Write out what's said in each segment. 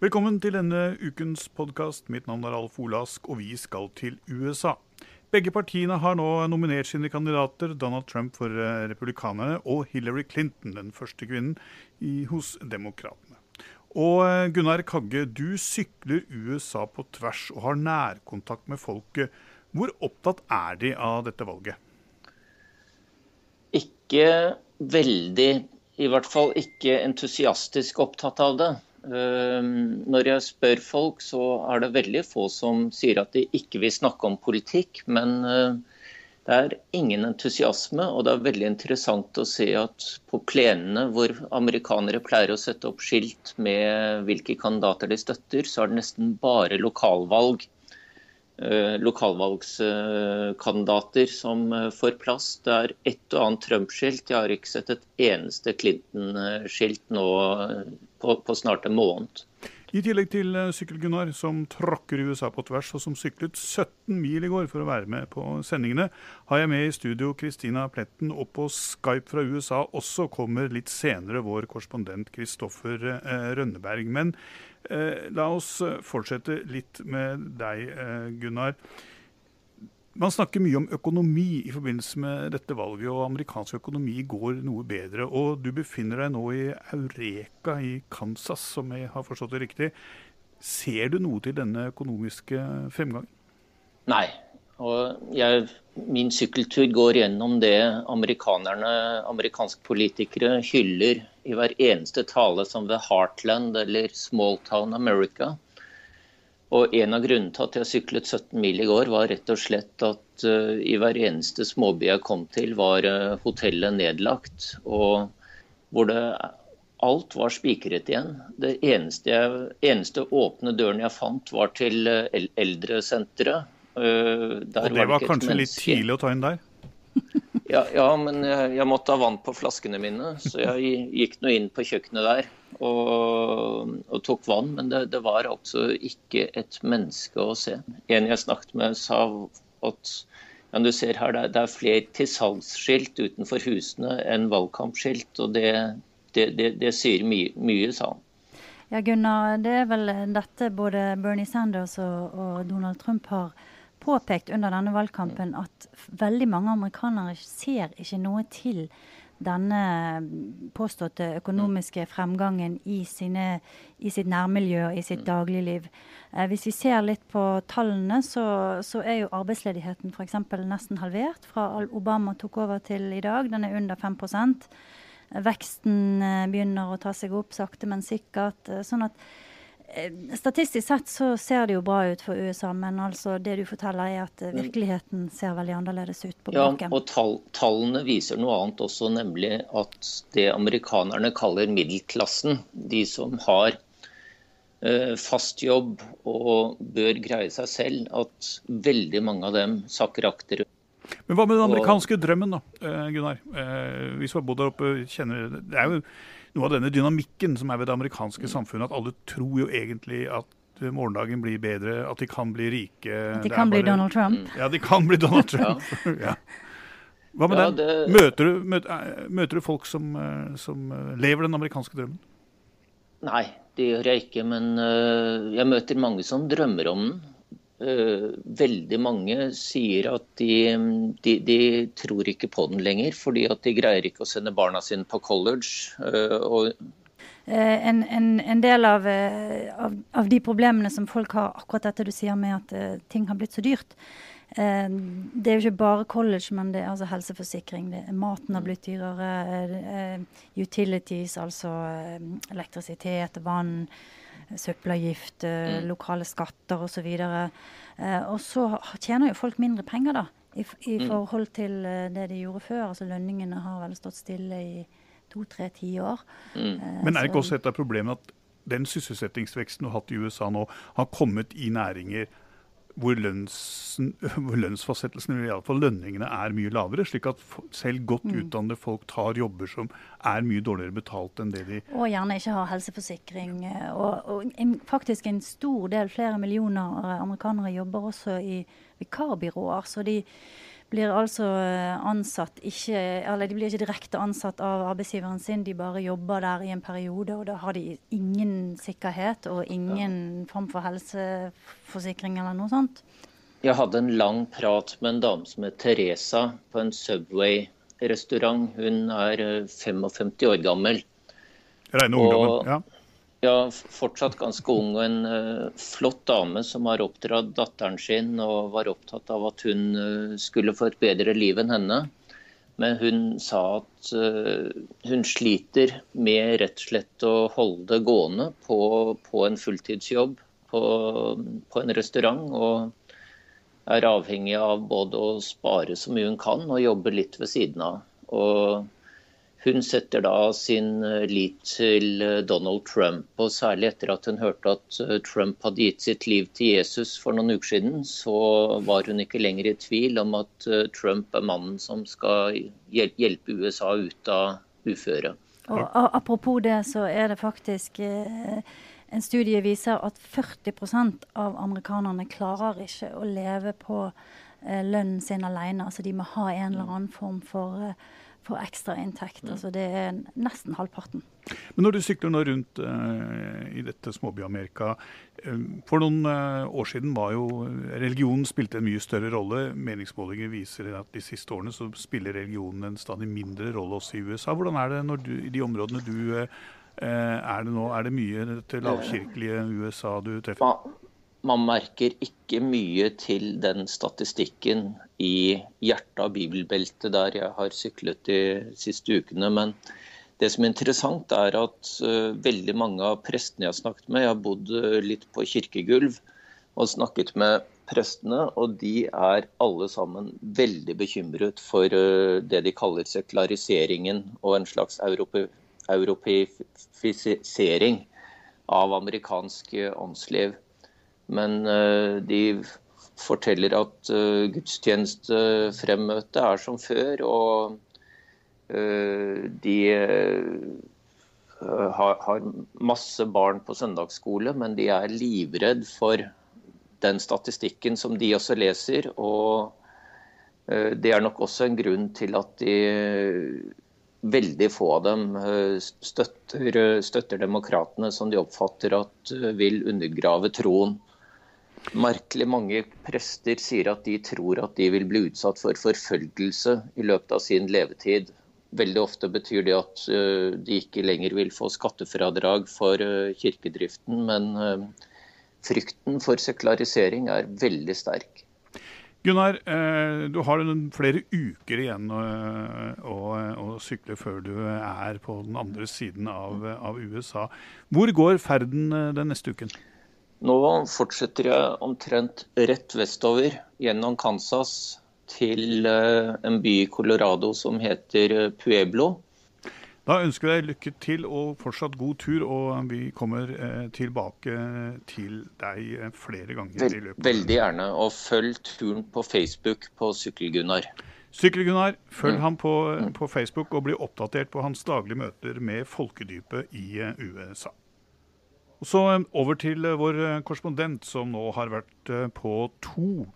Velkommen til denne ukens podkast. Mitt navn er Alf Olask, og vi skal til USA. Begge partiene har nå nominert sine kandidater, Donald Trump for eh, republikanerne og Hillary Clinton, den første kvinnen, i, hos demokratene. Og eh, Gunnar Kagge, du sykler USA på tvers og har nærkontakt med folket. Hvor opptatt er de av dette valget? Ikke veldig, i hvert fall ikke entusiastisk opptatt av det. Ehm, når jeg spør folk, så er det veldig få som sier at de ikke vil snakke om politikk. Men eh, det er ingen entusiasme, og det er veldig interessant å se at på plenene hvor amerikanere pleier å sette opp skilt med hvilke kandidater de støtter, så er det nesten bare lokalvalg Eh, lokalvalgskandidater som eh, får plass. Det er et og annet Trump-skilt. Jeg har ikke sett et eneste Clinton-skilt nå på, på, snart en måned. I tillegg til Sykkel-Gunnar, som tråkker USA på tvers, og som syklet 17 mil i går for å være med på sendingene, har jeg med i studio Kristina Pletten, og på Skype fra USA også kommer litt senere vår korrespondent Kristoffer Rønneberg. Men Eh, la oss eh, fortsette litt med deg, eh, Gunnar. Man snakker mye om økonomi i forbindelse med dette valget, og amerikansk økonomi går noe bedre. Og du befinner deg nå i Eureka i Kansas, som jeg har forstått det riktig. Ser du noe til denne økonomiske fremgangen? Nei, og jeg, min sykkeltur går gjennom det amerikanerne, amerikanske politikere hyller i hver eneste tale som ved Heartland eller Small Town America. Og En av grunnene til at jeg syklet 17 mil i går, var rett og slett at uh, i hver eneste småby jeg kom til, var uh, hotellet nedlagt. Og hvor det, alt var spikret igjen. Det eneste, jeg, eneste åpne døren jeg fant, var til uh, eldresenteret Uh, og det var, var kanskje litt tidlig å ta inn der? ja, ja, men jeg, jeg, måtte ha vann på flaskene mine, så jeg gikk nå inn på kjøkkenet der og, og tok vann. Men det, det, var altså ikke et menneske å se. En jeg snakket med, sa at ja, du ser her, det er, er flere til salgsskilt utenfor husene enn valgkampskilt. Og det, det, det sier mye, mye, sa han. Ja, Gunnar, det er vel dette både Bernie Sanders og, og Donald Trump har påpekt under denne valgkampen at veldig mange amerikanere ser ikke noe til denne påståtte økonomiske fremgangen i, sine, i sitt nærmiljø og i sitt dagligliv. Eh, hvis vi ser litt på tallene, så, så er jo arbeidsledigheten f.eks. nesten halvert fra Obama tok over til i dag. Den er under 5 Veksten eh, begynner å ta seg opp sakte, men sikkert. Eh, sånn at Eh, statistisk sett så ser det jo bra ut for USA, men altså det du forteller er at eh, mm. virkeligheten ser veldig annerledes ut på bakken. Ja, og tall, tallene viser noe annet også, nemlig at det amerikanerne kaller middelklassen, de som har eh, fast jobb og bør greie seg selv, at veldig mange av dem sakker akterut. Men hva med den amerikanske drømmen, da, eh, Gunnar? Eh, vi som har bodd der oppe, kjenner Det er jo noe av denne dynamikken som er ved det amerikanske samfunnet. At alle tror jo egentlig at morgendagen blir bedre, at de kan bli rike. At de kan bli Donald Trump? Mm. Ja, de kan bli Donald Trump. ja. Hva med ja, den? Det... Møter, du, møter, eh, møter, du, folk som, eh, som, eh, lever den amerikanske drømmen? Nei, det gjør jeg ikke. Men jeg møter mange som drømmer om den. Eh, veldig mange sier at de, de, de, tror ikke på den lenger, fordi at de greier ikke å sende barna sine på college. Eh, og eh, en, en, en, del av, av, av, de problemene som folk har, akkurat dette du sier med at ting har blitt så dyrt. Det er jo ikke bare college, men det er altså helseforsikring. Det, maten har blitt dyrere. Utilities, altså elektrisitet, vann søppelavgift, eh, mm. lokale skatter osv. Og, eh, og så tjener jo folk mindre penger, da. I, i mm. forhold til eh, det de gjorde før. Altså Lønningene har vel stått stille i to-tre tiår. Mm. Men er det ikke også et av problemene at den sysselsettingsveksten du har hatt i USA nå, har kommet i næringer hvor, lønns, hvor lønnsfastsettelsen, eller iallfall lønningene, er mye lavere. Slik at selv godt mm. utdannede folk tar jobber som er mye dårligere betalt enn det de Og gjerne ikke har helseforsikring. Og, og en, faktisk en stor del, flere millioner amerikanere, jobber også i vikarbyråer. Så de blir altså ansatt ikke Eller de blir ikke direkte ansatt av arbeidsgiveren sin, de bare jobber der i en periode, og da har de ingen sikkerhet og ingen form for helseforsikring eller noe sånt. Jeg hadde en lang prat med en dame som het Teresa på en Subway-restaurant. Hun er 55 år gammel. Rene ungdommen, ja. Ja, fortsatt ganske ung og en uh, flott dame som har oppdratt datteren sin og var opptatt av at hun uh, skulle få et bedre liv enn henne. Men hun sa at uh, hun sliter med rett og slett å holde det gående på, på en fulltidsjobb på, på, en restaurant. Og er avhengig av både å spare så mye hun kan og jobbe litt ved siden av. Og hun setter da sin eh, lit til eh, Donald Trump. og Særlig etter at hun hørte at eh, Trump hadde gitt sitt liv til Jesus for noen uker siden, så var hun ikke lenger i tvil om at Trump er mannen som skal hjelpe USA ut av uføre. Og Apropos det, så er det faktisk en studie viser at 40% av amerikanerne klarer ikke å leve på lønnen sin alene. Altså de må ha en eller annen form for for ekstrainntekt. Mm. Altså det er nesten halvparten. Men når du sykler nå rundt uh, i dette småby-Amerika, uh, for noen uh, år siden var jo religionen spilte en mye større rolle. Meningsmålinger viser at de siste årene så spiller religionen en stadig mindre rolle også i USA. Hvordan er det du, i de områdene du er det nå? Er det mye til lavkirkelige USA du treffer? Man merker ikke mye til den statistikken i hjertet av bibelbeltet der jeg har syklet de siste ukene. Men det som er interessant, er at uh, veldig mange av prestene jeg har snakket med Jeg har bodd uh, litt på kirkegulv og snakket med prestene, og de er alle sammen veldig bekymret for uh, det de kaller sekulariseringen og en slags europe europeifisering av amerikansk åndsliv. Men eh, de forteller at uh, gudstjenestefremmøtet er som før. Og uh, de har, masse barn på søndagsskole, men de er livredd for den statistikken som de også leser. Og det er nok også en grunn til at de veldig få av dem støtter, støtter demokratene, som de oppfatter at vil undergrave troen. Merkelig mange prester sier at de tror at de vil bli utsatt for forfølgelse i løpet av sin levetid. Veldig ofte betyr det at eh, de ikke lenger vil få skattefradrag for eh, kirkedriften, men eh, frykten for sekularisering er veldig sterk. Gunnar, du har flere uker igjen å, å, å, sykle før du er på den andre siden av, av USA. Hvor går ferden den neste uken? Nå fortsetter jeg omtrent rett vestover gjennom Kansas til eh, en by i Colorado som heter eh, Pueblo. Da ønsker jeg deg lykke til og fortsatt god tur, og vi kommer eh, tilbake til deg flere ganger i løpet. Veldig gjerne, og følg turen på Facebook på Sykkel-Gunnar. Sykkel-Gunnar, følg mm. ham på, mm. på, Facebook og bli oppdatert på hans daglige møter med folkedypet i USA. Og så eh, over til eh, vår eh, korrespondent, som nå har vært på to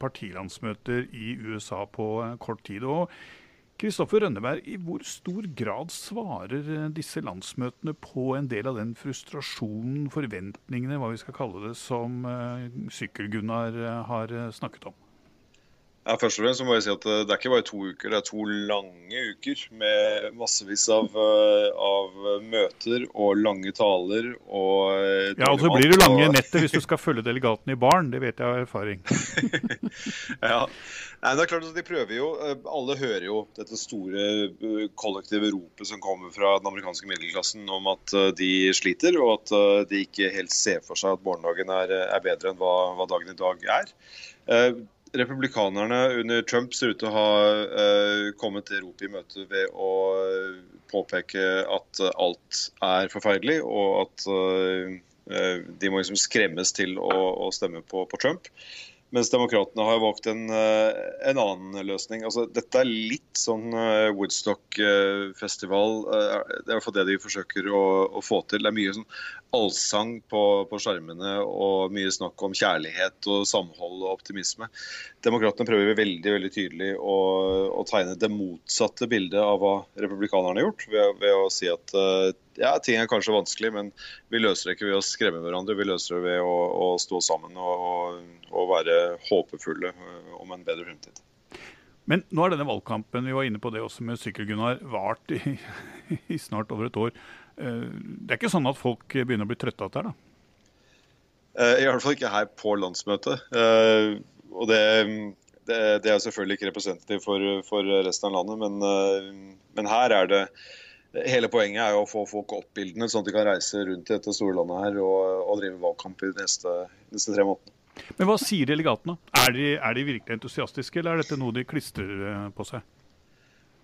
partilandsmøter i USA på kort tid. Og Kristoffer Rønneberg, i hvor stor grad svarer disse landsmøtene på en del av den frustrasjonen, forventningene, hva vi skal kalle det, som Sykkel-Gunnar har snakket om? Ja, først og fremst må jeg si at eh, Det er ikke bare to uker, det er to lange uker med massevis av, eh, av møter og lange taler. Og eh, ja, og så blir det lange nettet hvis du skal følge delegatene i baren. Det vet jeg av erfaring. ja, Nei, det er klart at de prøver jo, Alle hører jo dette store kollektive ropet som kommer fra den amerikanske middelklassen om at de sliter, og at de ikke helt ser for seg at morgendagen er, er bedre enn hva, hva dagen i dag er republikanerne under Trump ser ut til å ha uh, kommet ropet i møte ved å uh, påpeke at uh, alt er forferdelig, og at de må liksom skremmes til å, å stemme på, på, Trump. Mens demokratene har valgt en, en annen løsning. Altså, dette er litt sånn Woodstock-festival. Det er i hvert fall det de forsøker å, å, få til. Det er mye sånn allsang på, på skjermene og mye snakk om kjærlighet og samhold og optimisme. Demokratene prøver veldig veldig tydelig å, å tegne det motsatte bildet av hva republikanerne har gjort, ved, ved å si at eh, ja, ting er kanskje vanskelig, men vi løser det ikke ved å skremme hverandre. Vi løser det ved å, å stå sammen og, og, være håpefulle eh, om en bedre fremtid. Men nå har denne valgkampen vi var inne på det også med Sykkel-Gunnar, vart i, i snart over et år. Eh, det er ikke sånn at folk begynner å bli trøtte av dette? da? Eh, I hvert fall ikke her på landsmøtet. Eh, og det, det, det er selvfølgelig ikke representativt for, for, resten av landet, men, men, her er det Hele poenget er jo å få folk opp bildene, sånn at de kan reise rundt i dette store landet her og, og drive valgkamp i de neste, neste tre månedene. Men hva sier delegatene? Er de, er de virkelig entusiastiske, eller er dette noe de klistrer på seg?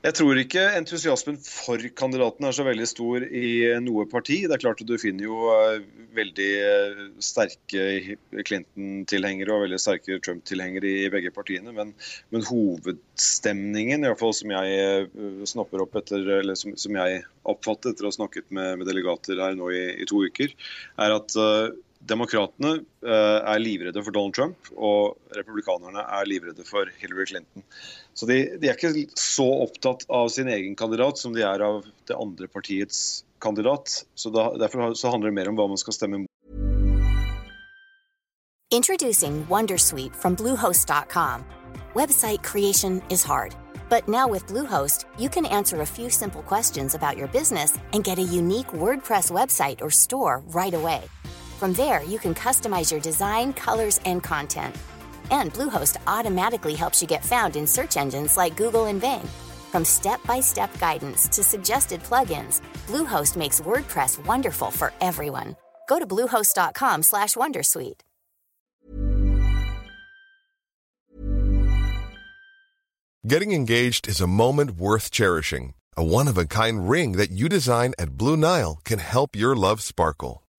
Jeg tror ikke entusiasmen for kandidaten er så veldig stor i noe parti. Det er klart at Du finner jo eh, veldig eh, sterke Clinton-tilhengere og veldig sterke Trump-tilhengere i begge partiene. Men, men, hovedstemningen, i hvert fall som jeg eh, snapper opp etter, eller som, som jeg oppfatter etter å ha snakket med, med delegater her nå i, i, to uker, er at uh, Demokratene er livredde for Donald Trump, og republikanerne er livredde for Hillary Clinton. Så de, de, er ikke så opptatt av sin egen kandidat som de er av det andre partiets kandidat. Så da, Derfor så handler det mer om hva man skal stemme mot. Introducing Wondersuite from Bluehost.com. Website creation is hard. But now with Bluehost, you can answer a few simple questions about your business and get a unique WordPress website or store right away. From there, you can customize your design, colors, and content – and Bluehost automatically helps you get found in search engines like Google and Bing. From step-by-step guidance to suggested plugins, Bluehost makes WordPress wonderful for everyone. Go to bluehost.com/wondersuite. Getting engaged is a moment worth cherishing. A one-of-a-kind ring that you design at Blue Nile can help your love sparkle.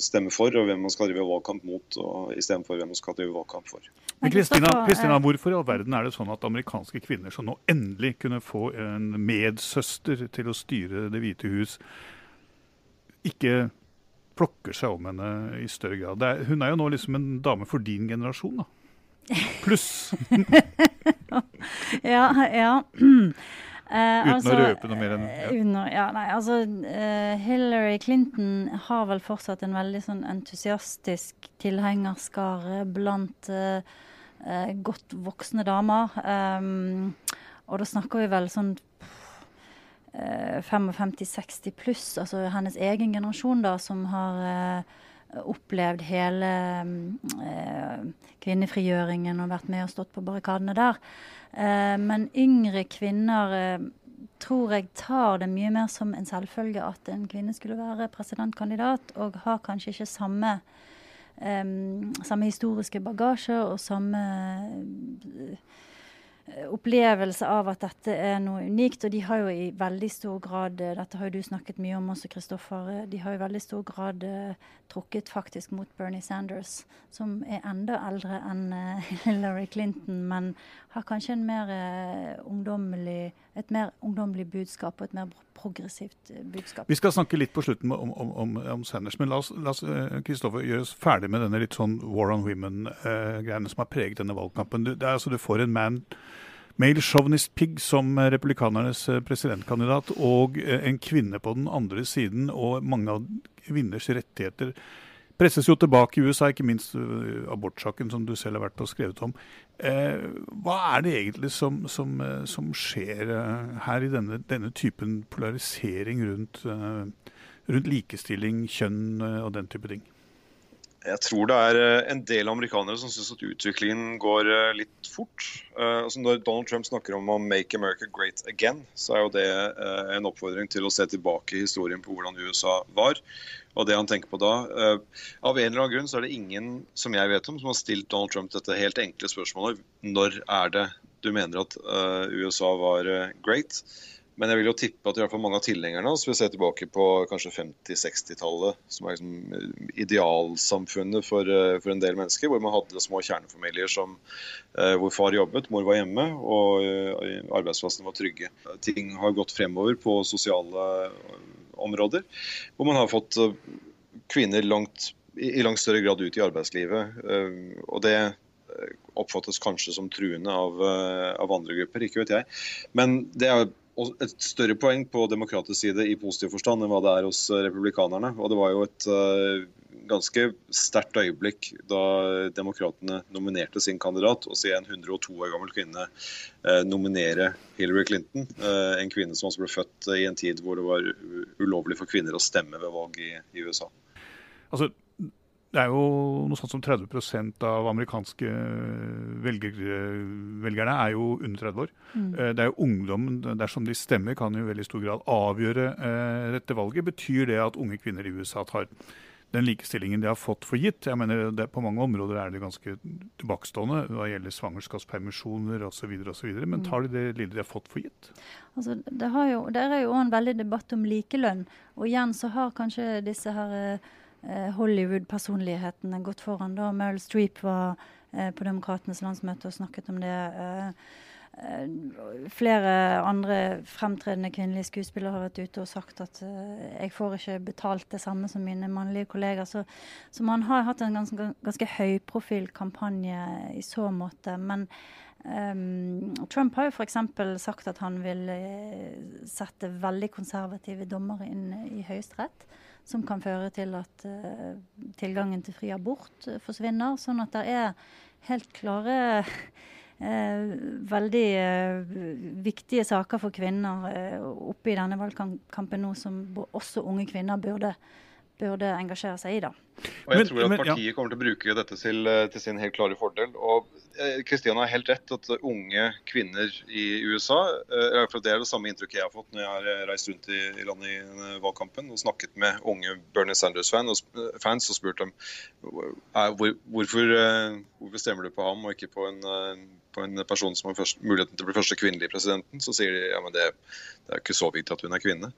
stemme for, og hvem man skal drive valgkamp mot, og istedenfor hvem man skal drive valgkamp for. Men Kristina, hvorfor i all verden er det sånn at amerikanske kvinner som nå endelig kunne få en medsøster til å styre Det hvite hus, ikke plukker seg om henne i større grad? Er, hun er jo nå liksom en dame for din generasjon, da. Pluss. ja, ja. Eh, uten altså, å røpe noe mer enn ja. Uten, ja, nei, altså uh, Hillary Clinton har vel fortsatt en veldig sånn entusiastisk tilhengerskare blant uh, uh, godt voksne damer. Um, og da snakker vi vel sånn 55-60 pluss, altså hennes egen generasjon, da, som har opplevd hele kvinnefrigjøringen og vært med og stått på barrikadene der. Eh, men yngre kvinner eh, tror jeg tar det mye mer som en selvfølge at en kvinne skulle være presidentkandidat, og har kanskje ikke samme, um, samme historiske bagasje og samme uh, opplevelse av at dette er noe unikt. Og de har jo i veldig stor grad eh, Dette har jo du snakket mye om også, Kristoffer. Eh, de har jo i veldig stor grad uh, trukket faktisk mot Bernie Sanders, som er enda eldre enn uh, Hillary Clinton, men har kanskje mer uh, et mer ungdommelig budskap og et mer progressivt budskap. Vi skal snakke litt på slutten om, om, om, om Sanders, men la oss, la oss Kristoffer, gjøre oss ferdig med denne litt sånn war on women-greiene som har preget denne valgkampen. Det er altså Du får en man male chauvinist pig som republikanernes presidentkandidat, og en kvinne på den andre siden, og mange av kvinners rettigheter presses jo tilbake i USA, ikke minst abortsaken som du selv har vært og skrevet om. Eh, hva er det egentlig som, som, som skjer her i denne, denne typen polarisering rundt, rundt likestilling, kjønn og den type ting? Jeg tror det er eh, en del amerikanere som syns at utviklingen går eh, litt fort. Uh, altså når Donald Trump snakker om å 'make America great again', så er jo det en oppfordring til å se tilbake i historien på hvordan USA var. Og det han tenker på da Av en eller annen grunn så er det ingen som jeg vet om som har stilt Donald Trump dette helt enkle spørsmålet når er det du mener at USA var great? Men jeg vil jo tippe at i hvert fall mange av tilhengerne hans vil se tilbake på kanskje 50-60-tallet, som er liksom eh, idealsamfunnet for, eh, for, en del mennesker, hvor man hadde små kjernefamilier som, eh, hvor far jobbet, mor var hjemme og arbeidsplassene var trygge. Ting har gått fremover på sosiale områder, hvor man har fått kvinner langt, i langt større grad ut i arbeidslivet. Og det oppfattes kanskje som truende av, av andre grupper, ikke vet jeg. Men det er et større poeng på demokratisk side i positiv forstand enn hva det er hos eh, republikanerne. Og det var jo et uh, ganske sterkt øyeblikk da demokratene nominerte sin kandidat. Å se en 102 år gammel kvinne uh, nominere Hillary Clinton. En kvinne som også ble født i en tid hvor det var ulovlig for kvinner å stemme ved valg i USA. Altså, det er jo noe sånt som 30% av amerikanske velger, velgerne er jo under 30 år. Mm. Eh, det er jo ungdom, dersom de stemmer, kan jo i veldig stor grad avgjøre eh, dette valget. Betyr det at unge kvinner i USA tar den likestillingen de har fått for gitt? Jeg mener, det, På mange områder er det ganske tilbakestående hva gjelder svangerskapspermisjoner osv. Men mm. tar de det lille de har fått for gitt? Altså, det, jo, der er jo en veldig debatt om likelønn. Og igjen så har kanskje disse her eh, Eh, Hollywood-personlighetene gått foran. da Meryl Streep var eh, på Demokratenes landsmøte og snakket om det. Eh, flere andre fremtredende kvinnelige skuespillere har vært ute og sagt at jeg får ikke betalt det samme som mine mannlige kolleger. Så, så man har hatt en ganske, ganske høyprofil kampanje i så måte. Men Um, Trump har jo f.eks. sagt at han vil sette veldig konservative dommere inn i Høyesterett som kan føre til at uh, tilgangen til fri abort uh, forsvinner. Sånn at det er helt klare uh, veldig viktige saker for kvinner oppe i denne valgkampen nå, som også unge kvinner burde, burde engasjere seg i. da. Og jeg tror at Partiet kommer til å bruke dette til, til sin helt klare fordel. og Kristian har helt rett at unge kvinner i USA for Det er det samme inntrykket jeg har fått når jeg har eh, reist rundt i, i landet i eh, valgkampen og snakket med unge Bernie Sanders-fans og spurt dem hvorfor, hvorfor stemmer du på ham og ikke på en på en person som har først, muligheten til å bli første kvinnelige presidenten, så sier de ja, men det, det er ikke så viktig at hun er kvinne.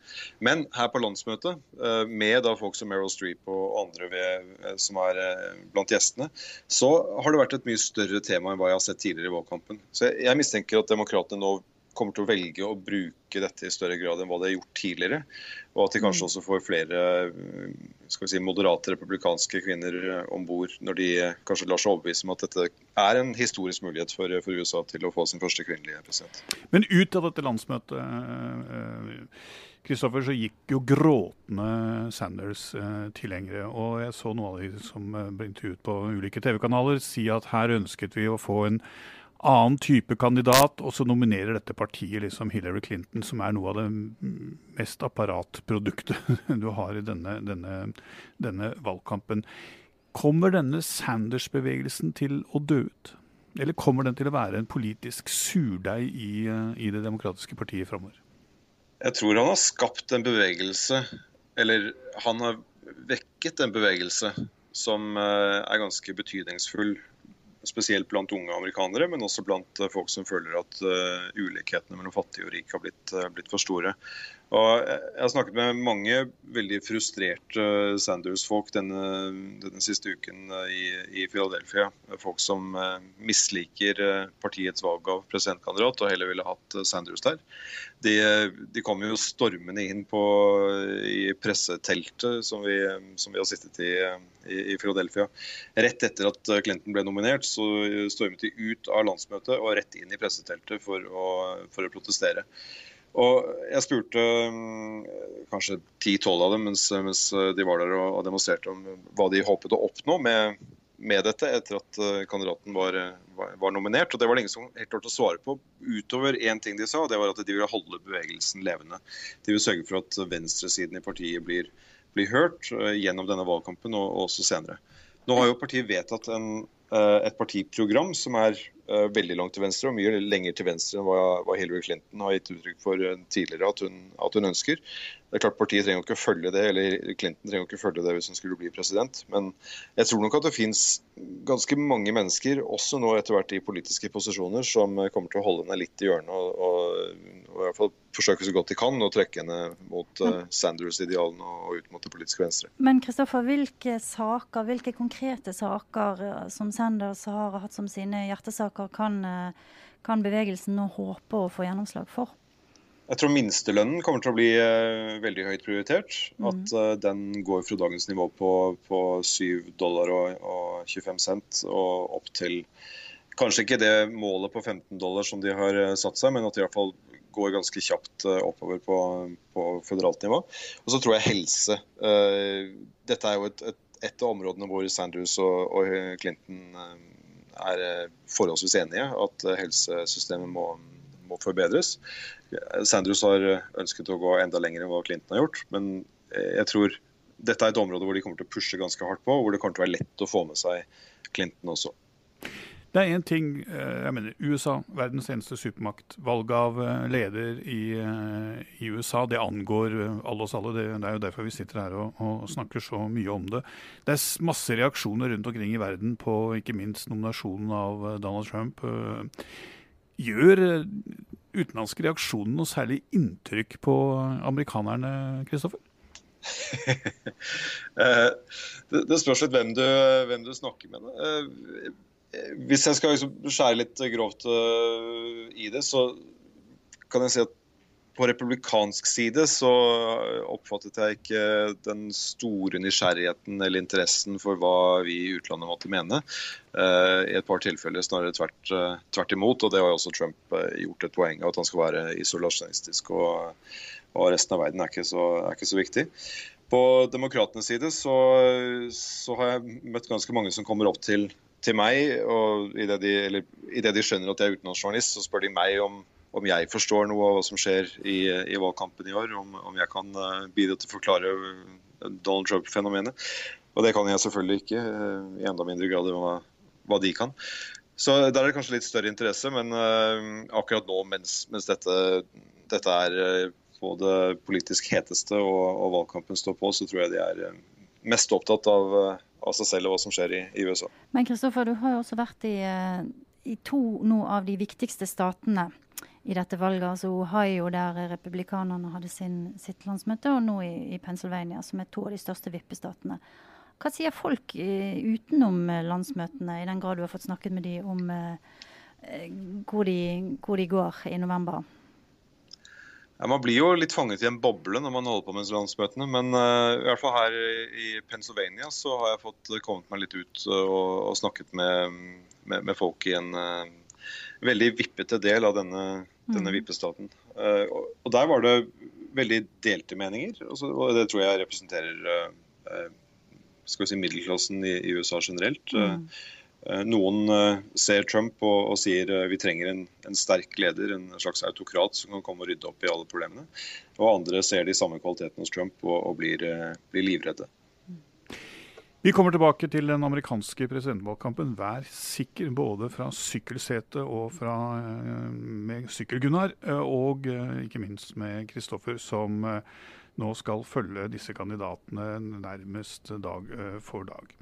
Men her på landsmøtet, eh, med da folk som Meryl Streep og andre ved, eh, som er eh, blant gjestene, så har det vært et mye større tema enn hva jeg har sett tidligere i valgkampen. Så jeg mistenker at demokratene nå kommer til å velge å bruke dette i større grad enn hva de har gjort tidligere. Og at de kanskje mm. også får flere skal vi si, moderate republikanske kvinner eh, om bord når de eh, kanskje lar seg overbevise om at dette er en historisk mulighet for, for, USA til å få sin første kvinnelige president. Men ut av dette landsmøtet Kristoffer, eh, så gikk jo gråtende Sanders-tilhengere. og jeg så noen av de som ble intervjuet på ulike TV-kanaler, si at her ønsket vi å få en annen type kandidat, og så nominerer dette partiet liksom Hillary Clinton, som er noe av det mest apparatproduktet du har i denne, denne, denne valgkampen. Kommer denne Sanders-bevegelsen til å dø ut? Eller kommer den til å være en politisk surdeig i, i det demokratiske partiet framover? Jeg tror han har skapt en bevegelse, eller han har vekket en bevegelse som eh, er ganske betydningsfull spesielt blant unge amerikanere, men også blant eh, folk som føler at uh, ulikhetene mellom fattig og rik har blitt, uh, blitt for store. Og jeg har snakket med mange veldig frustrerte Sanders-folk denne, denne, siste uken i, i, Philadelphia. Folk som misliker partiets valg av presidentkandidat og heller ville hatt Sanders der. De, de kom jo stormende inn på, i presseteltet som vi, som vi har sittet i, i, i, Philadelphia. Rett etter at Clinton ble nominert, så så stormet de ut av landsmøtet og rett inn i presseteltet for å, for å protestere. Og Jeg spurte kanskje 10-12 av dem mens, mens, de var der og, demonstrerte om hva de håpet å oppnå med, med dette etter at kandidaten var, var, var, nominert. og Det var det ingen som helt klarte å svare på, utover én ting de sa. og Det var at de ville holde bevegelsen levende. De vil sørge for at venstresiden i partiet blir, blir hørt gjennom denne valgkampen og, og også senere. Nå har jo partiet vedtatt en, eh, et partiprogram som er eh, veldig langt til venstre, og mye lenger til venstre enn hva Hillary Clinton har gitt uttrykk for eh, tidligere at hun, at hun ønsker. Det er klart Partiet trenger ikke å følge det, eller Clinton trenger ikke å følge det hvis han skulle bli president. Men jeg tror nok at det finnes ganske mange mennesker, også nå etter hvert i politiske posisjoner, som kommer til å holde henne litt i hjørnet og, og, og i hvert fall forsøke så godt de kan å trekke henne mot uh, Sanders-idealene og, ut mot det politiske venstre. Men Kristoffer, hvilke saker, hvilke konkrete saker uh, som Sanders har hatt som sine hjertesaker, kan, uh, kan bevegelsen nå håpe å få gjennomslag for? Jeg tror minstelønnen kommer til å bli uh, veldig høyt prioritert. Mm. At uh, den går fra dagens nivå på, på 7 dollar og, og 25 cent og opp til kanskje ikke det målet på 15 dollar som de har uh, satt seg, men at de i hvert fall går ganske kjapt oppover på, på, føderalt nivå. Og så tror jeg helse. Dette er jo et, et, et av områdene hvor Sanders og, og Clinton er forholdsvis enige. At helsesystemet må, må forbedres. Sanders har ønsket å gå enda lenger enn hva Clinton har gjort. Men jeg tror dette er et område hvor de kommer til å pushe ganske hardt på, og hvor det kommer til å være lett å få med seg Clinton også. Det er én ting eh, jeg mener, USA, verdens eneste supermakt. Valg av eh, leder i, eh, i USA, det angår alle oss alle. Det, det, er jo derfor vi sitter her og, og, snakker så mye om det. Det er masse reaksjoner rundt omkring i verden på ikke minst nominasjonen av Donald Trump. Gjør utenlandske reaksjonen noe særlig inntrykk på amerikanerne, Kristoffer? Eh, det, det spørs litt hvem du, hvem du snakker med. Eh, hvis jeg skal liksom skjære litt grovt eh, i det, så kan jeg si at på republikansk side så oppfattet jeg ikke den store nysgjerrigheten eller interessen for hva vi i utlandet måtte mene. Uh, I et par tilfeller snarere tvert, uh, tvert, imot, og det har jo også Trump uh, gjort et poeng av. At han skal være isolasjonistisk, og, og resten av verden er ikke så, er ikke så viktig. På demokratenes side så, så, har jeg møtt ganske mange som kommer opp til, til meg, og idet de, i de skjønner at jeg er utenlandsjournalist, så spør de meg om om jeg forstår noe av hva som skjer i, i valgkampen i år. Om, om, jeg kan uh, bidra til å forklare eh, Donald Trump-fenomenet. Og det kan jeg selvfølgelig ikke, uh, i enda mindre grad enn hva, hva, de kan. Så der er det kanskje litt større interesse, men akkurat nå mens, mens dette, dette, er på det politisk heteste og, og, valgkampen står på, så tror jeg de er mest opptatt av, av seg selv og hva som skjer i, i USA. Men Kristoffer, du har jo også vært i, i to nå av de viktigste statene i dette valget. Altså Ohio, der republikanerne hadde sin, sitt landsmøte, og nå i, i, Pennsylvania, som er to av de største vippestatene. Hva sier folk uh, utenom eh, landsmøtene, i den grad du har fått snakket med dem om uh, hvor, de, hvor, de, går i november? Ja, man blir jo litt fanget i en boble når man holder på med landsmøtene. Men uh, i hvert fall her i Pennsylvania så har jeg fått kommet meg litt ut og, og snakket med, med, med, folk i en veldig vippete del av denne denne mm. vippestaten. Uh, og Der var det veldig delte meninger, og det tror jeg representerer uh, skal vi si middelklassen i, i USA generelt. Mm. Noen ser Trump og, og sier vi trenger en, en, sterk leder, en slags autokrat som kan komme og rydde opp i alle problemene. Og andre ser de samme kvalitetene hos Trump og, og blir, blir livredde. Vi kommer tilbake til den amerikanske presidentvalgkampen. Vær sikker, både fra sykkelsetet og fra eh, med Sykkel-Gunnar, eh, og eh, ikke minst med Kristoffer, som nå skal følge disse kandidatene nærmest dag eh, for dag.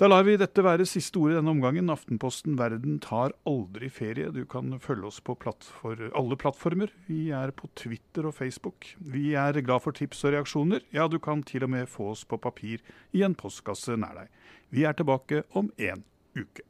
Da lar vi dette være siste ord i denne omgangen. Aftenposten Verden tar aldri ferie. Du kan følge oss på plattfor alle plattformer. Vi er på Twitter og Facebook. Vi er glad for tips og reaksjoner. Ja, du kan til og med få oss på papir i en postkasse nær deg. Vi er tilbake om en uke.